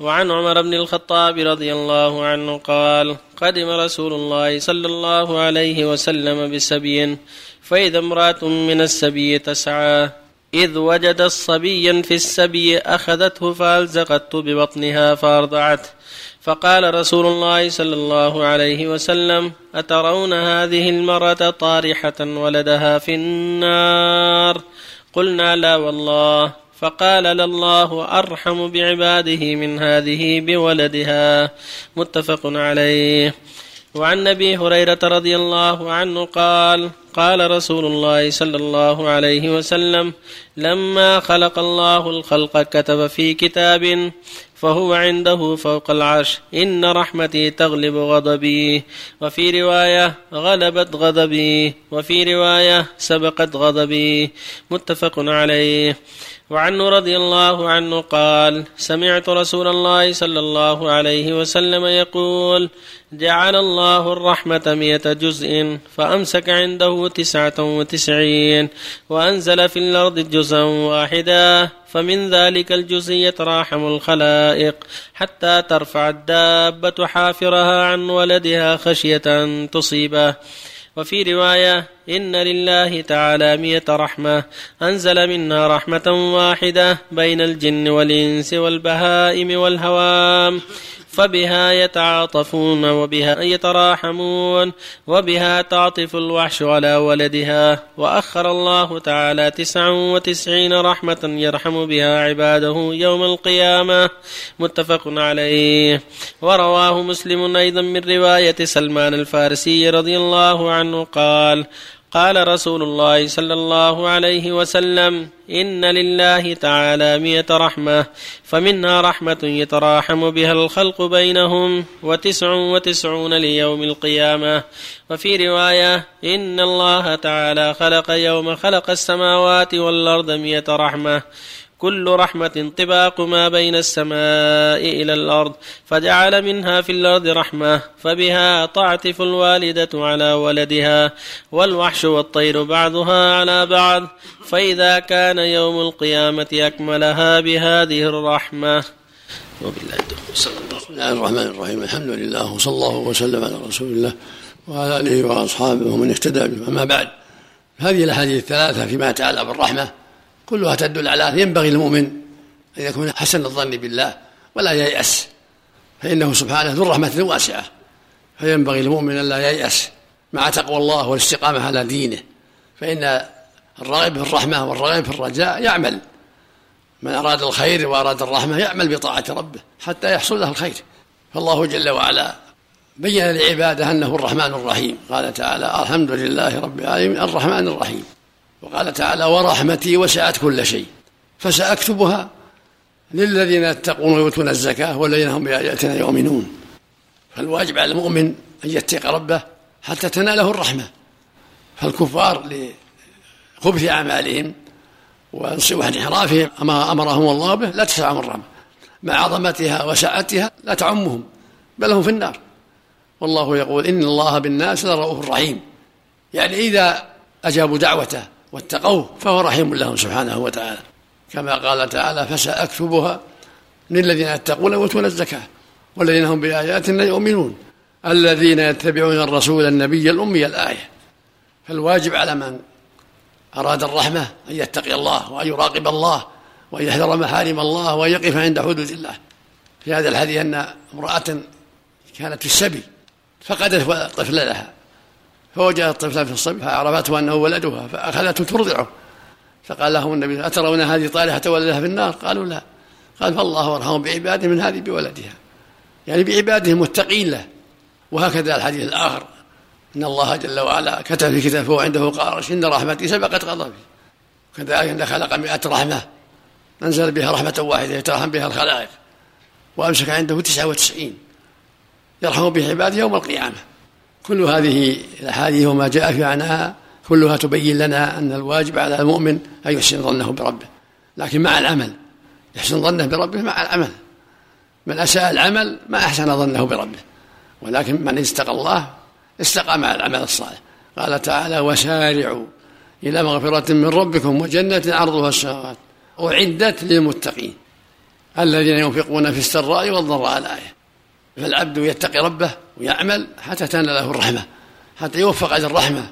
وعن عمر بن الخطاب رضي الله عنه قال قدم رسول الله صلى الله عليه وسلم بسبي فإذا امرأة من السبي تسعى إذ وجدت صبيا في السبي أخذته فألزقته ببطنها فأرضعته فقال رسول الله صلى الله عليه وسلم أترون هذه المرأة طارحة ولدها في النار؟ قلنا لا والله. فقال لله أرحم بعباده من هذه بولدها. متفق عليه. وعن أبي هريرة رضي الله عنه قال قال رسول الله صلى الله عليه وسلم لما خلق الله الخلق كتب في كتاب فهو عنده فوق العرش. إن رحمتي تغلب غضبي. وفي رواية غلبت غضبي. وفي رواية سبقت غضبي. متفق عليه. وعنه رضي الله عنه قال سمعت رسول الله صلى الله عليه وسلم يقول جعل الله الرحمة مئة جزء فأمسك عنده تسعة وتسعين وأنزل في الأرض جزءا واحدا فمن ذلك الجزء يتراحم الخلائق حتى ترفع الدابة حافرها عن ولدها خشية أن تصيبه وفي رواية إن لله تعالى مئة رحمة أنزل منها رحمة واحدة بين الجن والإنس والبهائم والهوام. فبها يتعاطفون وبها يتراحمون وبها تعطف الوحش على ولدها وأخر الله تعالى تسعا وتسعين رحمة يرحم بها عباده يوم القيامة متفق عليه. ورواه مسلم أيضا من رواية سلمان الفارسي رضي الله عنه قال قال رسول الله صلى الله عليه وسلم إن لله تعالى مئة رحمة فمنها رحمة يتراحم بها الخلق بينهم وتسع وتسعون ليوم القيامة. وفي رواية إن الله تعالى خلق يوم خلق السماوات والأرض مئة رحمة. كل رحمة طباق ما بين السماء إلى الأرض فجعل منها في الأرض رحمة فبها تعطف الوالدة على ولدها والوحش والطير بعضها على بعض فإذا كان يوم القيامة أكملها بهذه الرحمة. وبالله صلى الله بسم الله الرحمن الرحيم. الحمد لله وصلى الله وسلم على رسول الله وعلى آله وأصحابه ومن اهتدى به أما بعد هذه الأحاديث الثلاثة فيما يتعلق بالرحمة. كلها تدل على أن ينبغي المؤمن أن يكون حسن الظن بالله ولا ييأس. فإنه سبحانه ذو رحمة واسعة فينبغي المؤمن أن لا ييأس مع تقوى الله والاستقامة على دينه. فإن الراغب في الرحمة والراغب في الرجاء يعمل. من أراد الخير وأراد الرحمة يعمل بطاعة ربه حتى يحصل له الخير. فالله جل وعلا بين لعباده أنه الرحمن الرحيم. قال تعالى الحمد لله رب العالمين الرحمن الرحيم. وقال تعالى ورحمتي وسعت كل شيء فسأكتبها للذين يتقون ويؤتون الزكاة والذين هم بآياتنا يؤمنون. فالواجب على المؤمن أن يتقي ربه حتى تناله الرحمة. فالكفار لخبث أعمالهم وانحرافهم أما أمرهم الله به لا تسعهم الرحمة. مع عظمتها وسعتها لا تعمهم بل هم في النار. والله يقول إن الله بالناس لرؤوف رحيم. يعني إذا أجابوا دعوته واتقوه فهو رحيم لهم سبحانه وتعالى. كما قال تعالى فسأكتبها للذين يتقون ويؤتون الزكاة والذين هم بآياتنا يؤمنون الذين يتبعون الرسول النبي الأمي الآية. فالواجب على من أراد الرحمة أن يتقي الله وأن يراقب الله وأن يحذر محارم الله وأن يقف عند حدود الله. في هذا الحديث أن امرأة كانت في السبي فقدت طفل لها فوجدت الطفل في الصبي فعرفته أنه ولدها فأخذته ترضعه. فقال لهم النبي أترون هذه طالحة ولدها في النار؟ قالوا لا. قال فالله أرحم بعباده من هذه بولدها. يعني بعباده متقين له. وهكذا الحديث الآخر. إن الله جل وعلا كتب في كتابه عنده قارش إن رحمتي سبقت غضبي. كذلك إن خلق مئة رحمة أنزل بها رحمة واحدة يترحم بها الخلائق. وأمسك عنده تسعة وتسعين. يرحم بها عباده يوم القيامة. كل هذه الأحاديث وما جاء في عنها كلها تبين لنا أن الواجب على المؤمن أن يحسن ظنه بربه. لكن مع العمل يحسن ظنه بربه مع العمل. من أساء العمل ما أحسن ظنه بربه. ولكن من استقى الله استقى مع العمل الصالح. قال تعالى وسارعوا إلى مغفرة من ربكم وجنة عرضها السماوات. أعدت للمتقين الذين ينفقون في السراء والضراء الآية. فالعبد يتقي ربه ويعمل حتى تنال له الرحمة حتى يوفق على الرحمة.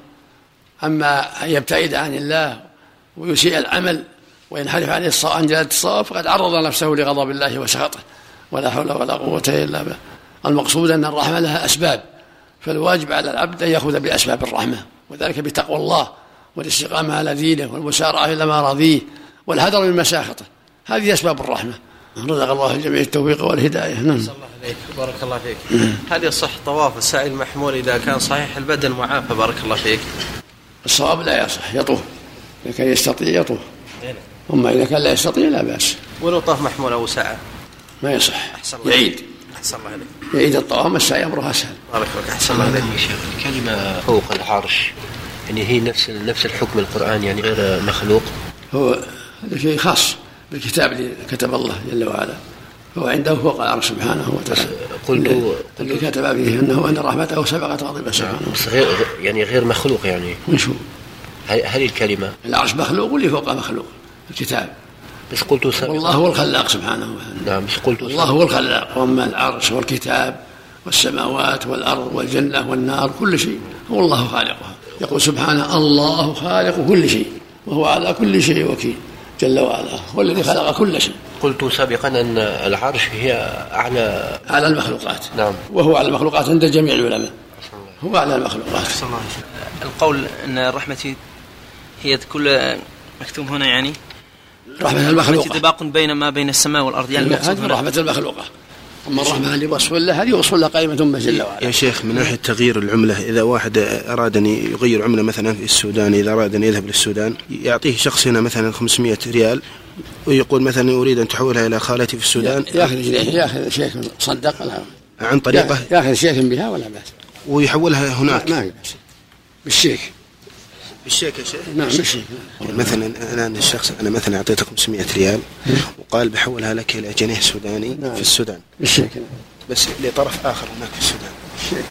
أما أن يبتعد عن الله ويسيء العمل وينحرف عن عن جلالة الصواب فقد عرض نفسه لغضب الله وسخطه. ولا حول ولا قوة إلا بالله. المقصود أن الرحمة لها أسباب فالواجب على العبد أن يأخذ بأسباب الرحمة وذلك بتقوى الله والاستقامة على دينه والمسارعة إلى ما رضيه والهدر من مساخطه. هذه أسباب الرحمة. رزق الله الجميع التوفيق والهداية. نعم. الله عليك بارك الله فيك. هل يصح طواف السعي المحمول إذا كان صحيح البدن معافى بارك الله فيك. الصواب لا يصح يطوف. إذا كان يستطيع يطوف. أما إذا كان لا يستطيع لا بأس. ولو طاف محمول أو سعى ما يصح. يعيد. أحسن الله عليك يعيد الطواف السعي أمرها أسهل. بارك الله أحسن الله عليك الكلمة فوق العرش يعني هي نفس نفس الحكم القرآن يعني غير مخلوق؟ هو هذا شيء خاص. بالكتاب اللي كتب الله جل وعلا. هو عنده فوق العرش سبحانه وتعالى. قلت اللي كتب فيه أنه أن رحمته سبقت غضب سبحانه غير يعني غير مخلوق يعني. وش هو؟ هل الكلمة؟ العرش مخلوق واللي فوقه مخلوق؟ الكتاب. بس قلت سابقا والله هو الخلاق سبحانه وتعالى. نعم بس قلت الله هو الخلاق. وأما العرش والكتاب والسماوات والأرض والجنة والنار كل شيء هو الله خالقها. يقول سبحانه الله خالق كل شيء وهو على كل شيء وكيل. جل وعلا هو الذي خلق كل شيء. قلت سابقا أن العرش هي أعلى أعلى المخلوقات. نعم. وهو أعلى المخلوقات عند جميع العلماء. هو أعلى المخلوقات. القول أن رحمتي هي كل مكتوب هنا يعني؟ رحمة المخلوقة. اتفاق بين ما بين السماء والأرض يعني هذه رحمة المخلوقة. أما الرحمة اللي وصف الله هذه وصف الله قائمة ثم جل وعلا. يا شيخ من ناحية تغيير العملة إذا واحد أراد أن يغير عملة مثلا في السودان إذا أراد أن يذهب للسودان يعطيه شخص هنا مثلا 500 ريال ويقول مثلا أريد أن تحولها إلى خالتي في السودان؟ ياخذ ياخذ شيخ صدق عن طريقة؟ ياخذ شيخ بها ولا بأس؟ ويحولها هناك. ما في بأس. بالشيك بالشيك يا شيخ؟ نعم بالشيك. مثلا الان الشخص أنا مثلا اعطيته 500 ريال وقال بحولها لك إلى جنيه سوداني نعم. في السودان. بالشيك. بس لطرف آخر هناك في السودان.